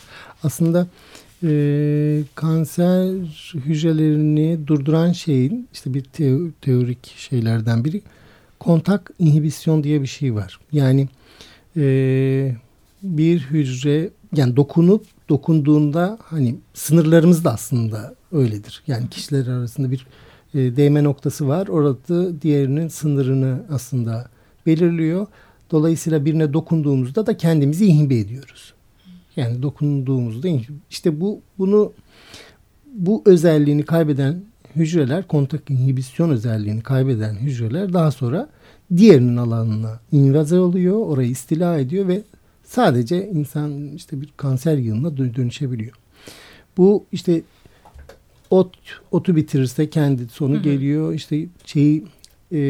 Aslında e, kanser hücrelerini durduran şeyin işte bir teorik şeylerden biri kontak inhibisyon diye bir şey var. Yani e, bir hücre yani dokunup dokunduğunda hani sınırlarımız da aslında öyledir. Yani kişiler arasında bir e, değme noktası var. Orada diğerinin sınırını aslında belirliyor. Dolayısıyla birine dokunduğumuzda da kendimizi inhibe ediyoruz. Yani dokunduğumuzda işte bu bunu bu özelliğini kaybeden hücreler kontak inhibisyon özelliğini kaybeden hücreler daha sonra diğerinin alanına invaze oluyor. Orayı istila ediyor ve sadece insan işte bir kanser yığınına dönüşebiliyor. Bu işte ot otu bitirirse kendi sonu hı hı. geliyor. İşte şeyi e,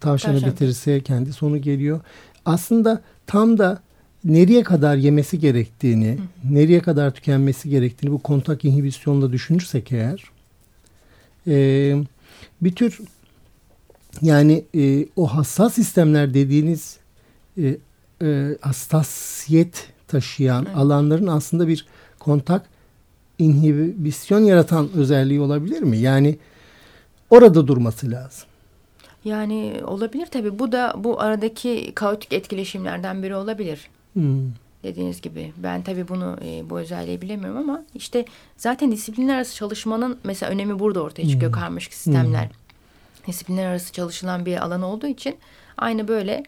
tavşanı Tavşan. bitirirse kendi sonu geliyor. Aslında tam da nereye kadar yemesi gerektiğini, hı. nereye kadar tükenmesi gerektiğini bu kontak inhibisyonla düşünürsek eğer e, bir tür yani e, o hassas sistemler dediğiniz e, e, hassasiyet taşıyan evet. alanların aslında bir kontak inhibisyon yaratan özelliği olabilir mi? Yani orada durması lazım. Yani olabilir tabii. Bu da bu aradaki kaotik etkileşimlerden biri olabilir. Hmm. Dediğiniz gibi. Ben tabii bunu e, bu özelliği bilemiyorum ama işte zaten disiplinler arası çalışmanın mesela önemi burada ortaya çıkıyor hmm. karmaşık sistemler. Hmm. Disiplinler arası çalışılan bir alan olduğu için aynı böyle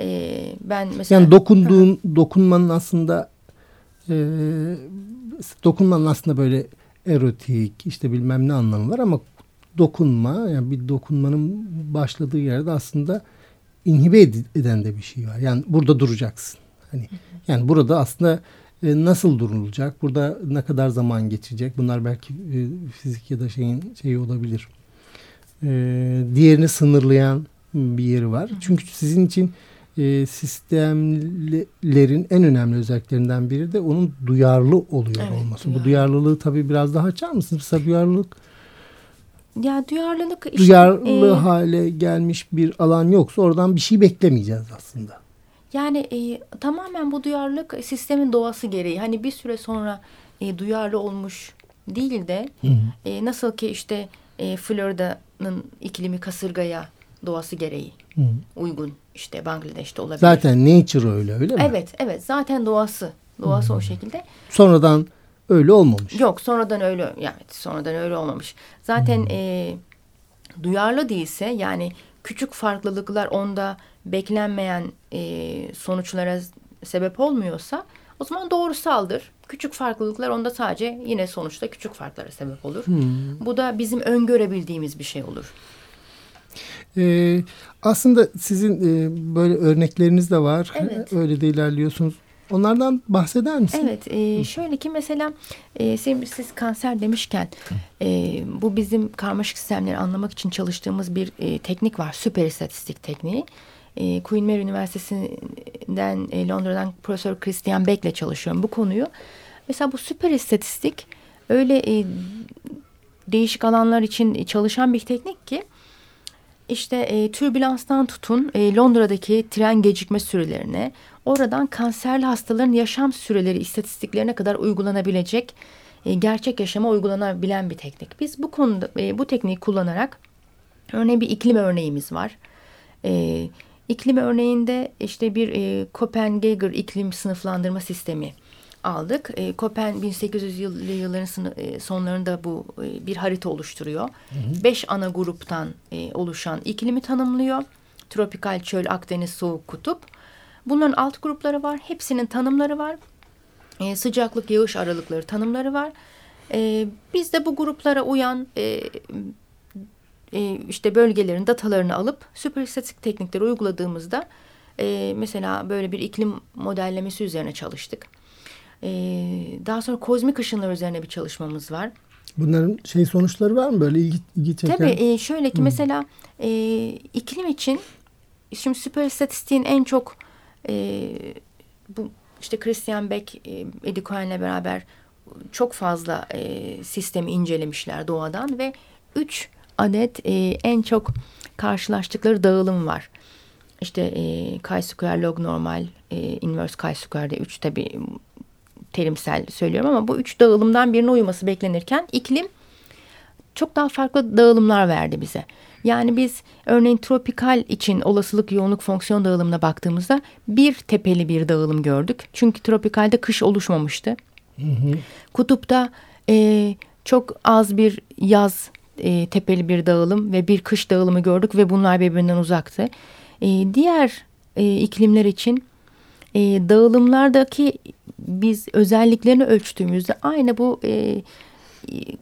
e, ben mesela... Yani dokunduğun, dokunmanın aslında e, dokunmanın aslında böyle erotik işte bilmem ne anlamı var ama dokunma yani bir dokunmanın başladığı yerde aslında inhibe eden de bir şey var. Yani burada duracaksın. Hani yani burada aslında e, nasıl durulacak? Burada ne kadar zaman geçecek? Bunlar belki e, fizik ya da şeyin şeyi olabilir. E, diğerini sınırlayan bir yeri var. Çünkü sizin için e, sistemlerin en önemli özelliklerinden biri de onun duyarlı oluyor evet, olması. Duyarlı. Bu duyarlılığı tabii biraz daha açar mısınız? Mesela duyarlılık ya duyarlılık işte, duyarlı e, hale gelmiş bir alan yoksa oradan bir şey beklemeyeceğiz aslında. Yani e, tamamen bu duyarlılık sistemin doğası gereği. Hani bir süre sonra e, duyarlı olmuş değil de hı hı. E, nasıl ki işte e, Florida'nın iklimi kasırgaya doğası gereği hı. uygun işte Bangladeş'te olabilir. Zaten nature öyle öyle mi? Evet evet zaten doğası doğası hı. o şekilde. Sonradan öyle olmamış. Yok sonradan öyle yani sonradan öyle olmamış. Zaten hmm. e, duyarlı değilse yani küçük farklılıklar onda beklenmeyen e, sonuçlara sebep olmuyorsa o zaman doğrusaldır. Küçük farklılıklar onda sadece yine sonuçta küçük farklara sebep olur. Hmm. Bu da bizim öngörebildiğimiz bir şey olur. Ee, aslında sizin e, böyle örnekleriniz de var. Evet. Öyle de ilerliyorsunuz. Onlardan bahseder misin? Evet. E, şöyle ki mesela e, siz kanser demişken e, bu bizim karmaşık sistemleri anlamak için çalıştığımız bir e, teknik var. Süper istatistik tekniği. E, Queen Mary Üniversitesi'nden e, Londra'dan Profesör Christian Beck'le çalışıyorum bu konuyu. Mesela bu süper istatistik öyle e, değişik alanlar için çalışan bir teknik ki işte e, türbülanstan tutun e, Londra'daki tren gecikme sürelerine, oradan kanserli hastaların yaşam süreleri istatistiklerine kadar uygulanabilecek, e, gerçek yaşama uygulanabilen bir teknik. Biz bu konuda e, bu tekniği kullanarak örneğin bir iklim örneğimiz var. E, iklim örneğinde işte bir e, Copenhagen iklim sınıflandırma sistemi aldık. E, Kopen 1800'lü yılların sonlarında bu e, bir harita oluşturuyor. Hı hı. Beş ana gruptan e, oluşan iklimi tanımlıyor. Tropikal çöl, Akdeniz, soğuk kutup. Bunların alt grupları var. Hepsinin tanımları var. E, sıcaklık, yağış aralıkları tanımları var. E, biz de bu gruplara uyan e, e, işte bölgelerin datalarını alıp süper istatistik teknikleri uyguladığımızda e, mesela böyle bir iklim modellemesi üzerine çalıştık. E, daha sonra kozmik ışınlar üzerine bir çalışmamız var. Bunların şey sonuçları var mı böyle ilgi, ilgi çeken? Tabii e, şöyle ki hmm. mesela e, iklim için şimdi süper istatistiğin en çok e, bu işte Christian Beck, e, Eddie Cohen'le beraber çok fazla e, sistemi incelemişler doğadan ve üç adet e, en çok karşılaştıkları dağılım var. İşte e, chi-square log normal, e, inverse chi-square diye üç tabi terimsel söylüyorum ama bu üç dağılımdan birine uyması beklenirken iklim çok daha farklı dağılımlar verdi bize. Yani biz örneğin tropikal için olasılık yoğunluk fonksiyon dağılımına baktığımızda bir tepeli bir dağılım gördük. Çünkü tropikalde kış oluşmamıştı. Hı hı. Kutupta e, çok az bir yaz e, tepeli bir dağılım ve bir kış dağılımı gördük ve bunlar birbirinden uzaktı. E, diğer e, iklimler için e, dağılımlardaki biz özelliklerini ölçtüğümüzde aynı bu e,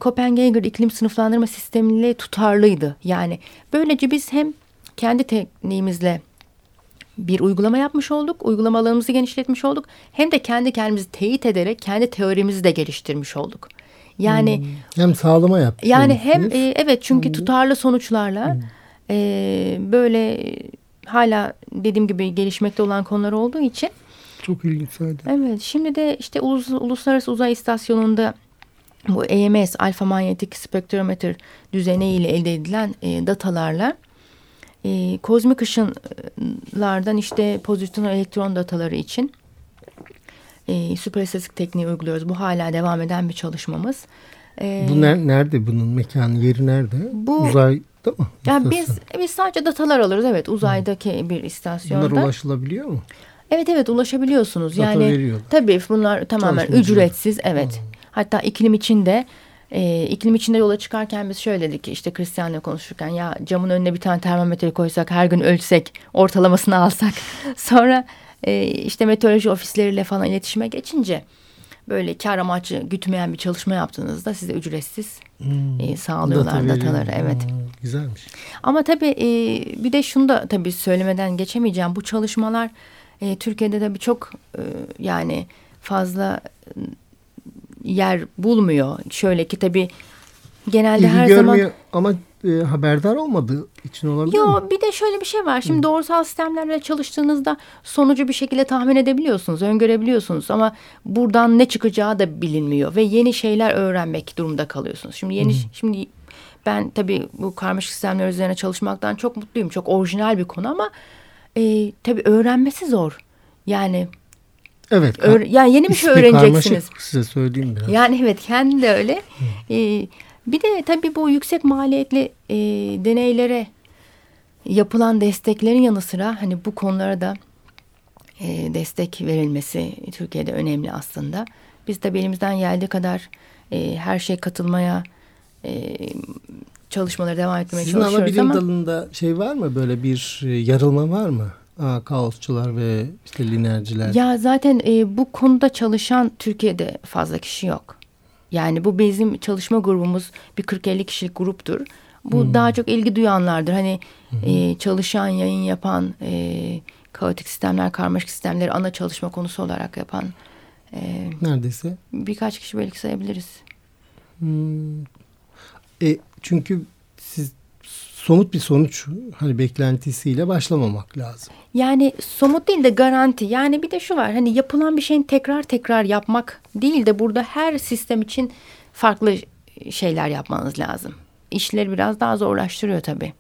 Copenhagen iklim sınıflandırma sistemiyle tutarlıydı. Yani böylece biz hem kendi tekniğimizle bir uygulama yapmış olduk. Uygulama alanımızı genişletmiş olduk. Hem de kendi kendimizi teyit ederek kendi teorimizi de geliştirmiş olduk. Yani Hmm. Hem sağlama yaptınız. yani hem e, evet çünkü tutarlı sonuçlarla Hmm. e, böyle hala dediğim gibi gelişmekte olan konular olduğu için Çok ilginç zaten. evet şimdi de işte ulus, uluslararası uzay istasyonunda bu EMS alfa manyetik spektrometre düzeneğiyle elde edilen e, datalarla e, kozmik ışınlardan işte pozitron elektron dataları için e, süperstatik tekniği uyguluyoruz. Bu hala devam eden bir çalışmamız. E, Bu ner- nerede bunun mekanı yeri nerede? Bu- Uzayda mı? yani biz biz sadece datalar alırız evet uzaydaki bir Bunlar istasyonda. ulaşılabiliyor mu? Evet evet ulaşabiliyorsunuz. Data yani veriyorlar. tabii bunlar tamamen ücretsiz. Evet. Hatta iklim içinde e, iklim içinde yola çıkarken biz şöyle dedik işte Christian'la konuşurken ya camın önüne bir tane termometre koysak her gün ölçsek ortalamasını alsak (laughs) sonra e, işte meteoroloji ofisleriyle falan iletişime geçince böyle kar amaçlı gütmeyen bir çalışma yaptığınızda size ücretsiz e, sağlıyorlar Hmm. Data veriyor. dataları. Evet. Ha, güzelmiş. Ama tabii e, bir de şunu da tabii söylemeden geçemeyeceğim. Bu çalışmalar e, Türkiye'de de birçok e, yani fazla yer bulmuyor. Şöyle ki tabii genelde İlgi her görmüyor zaman ama e, haberdar olmadığı için olabilir mi? Yo bir de şöyle bir şey var. Şimdi doğrusal sistemlerle çalıştığınızda sonucu bir şekilde tahmin edebiliyorsunuz, öngörebiliyorsunuz ama buradan ne çıkacağı da bilinmiyor ve yeni şeyler öğrenmek durumunda kalıyorsunuz. Şimdi yeni şimdi ben tabii bu karmaşık sistemler üzerine çalışmaktan çok mutluyum. Çok orijinal bir konu ama e, tabii öğrenmesi zor. Yani Evet. öğre- yani yeni bir şey öğreneceksiniz. size söyleyeyim biraz. Yani evet kendi de öyle. Ee, bir de tabii bu yüksek maliyetli e, deneylere yapılan desteklerin yanı sıra hani bu konulara da e, destek verilmesi Türkiye'de önemli aslında. Biz de elimizden geldiği kadar e, her şey katılmaya e, çalışmalara devam etmeye Sizin çalışıyoruz bilim ama dalında şey var mı? Böyle bir e, yarılma var mı? Aa, kaosçular ve işte linerciler. ya zaten e, bu konuda çalışan Türkiye'de fazla kişi yok. Yani bu bizim çalışma grubumuz bir 40-50 kişilik gruptur. Bu daha çok ilgi duyanlardır. Hani e, çalışan, yayın yapan, e, kaotik sistemler, karmaşık sistemleri ana çalışma konusu olarak yapan e, Neredeyse. birkaç kişi belki sayabiliriz. Hmm. E, çünkü siz somut bir sonuç hani beklentisiyle başlamamak lazım. Yani somut değil de garanti. Yani bir de şu var. Hani yapılan bir şeyin tekrar tekrar yapmak değil de burada her sistem için farklı şeyler yapmanız lazım. İşleri biraz daha zorlaştırıyor tabii.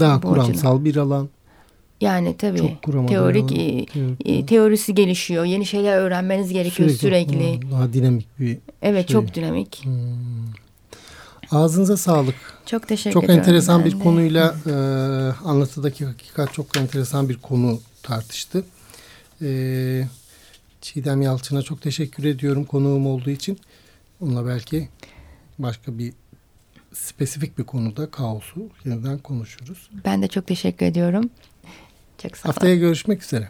Daha Bu kuramsal bir alan. Yani tabii teorik e, e, teorisi gelişiyor. Yeni şeyler öğrenmeniz gerekiyor sürekli. Hmm, Daha dinamik bir Evet şey. çok dinamik. Ağzınıza sağlık. Çok teşekkür Çok ediyorum. enteresan ben bir de. konuyla e, anlatıdaki hakikat çok enteresan bir konu tartıştı. E, Çiğdem Yalçın'a çok teşekkür ediyorum konuğum olduğu için. Onunla belki başka bir spesifik bir konuda kaosu yeniden konuşuruz. Ben de çok teşekkür ediyorum. Çok sağ olun. Haftaya görüşmek üzere.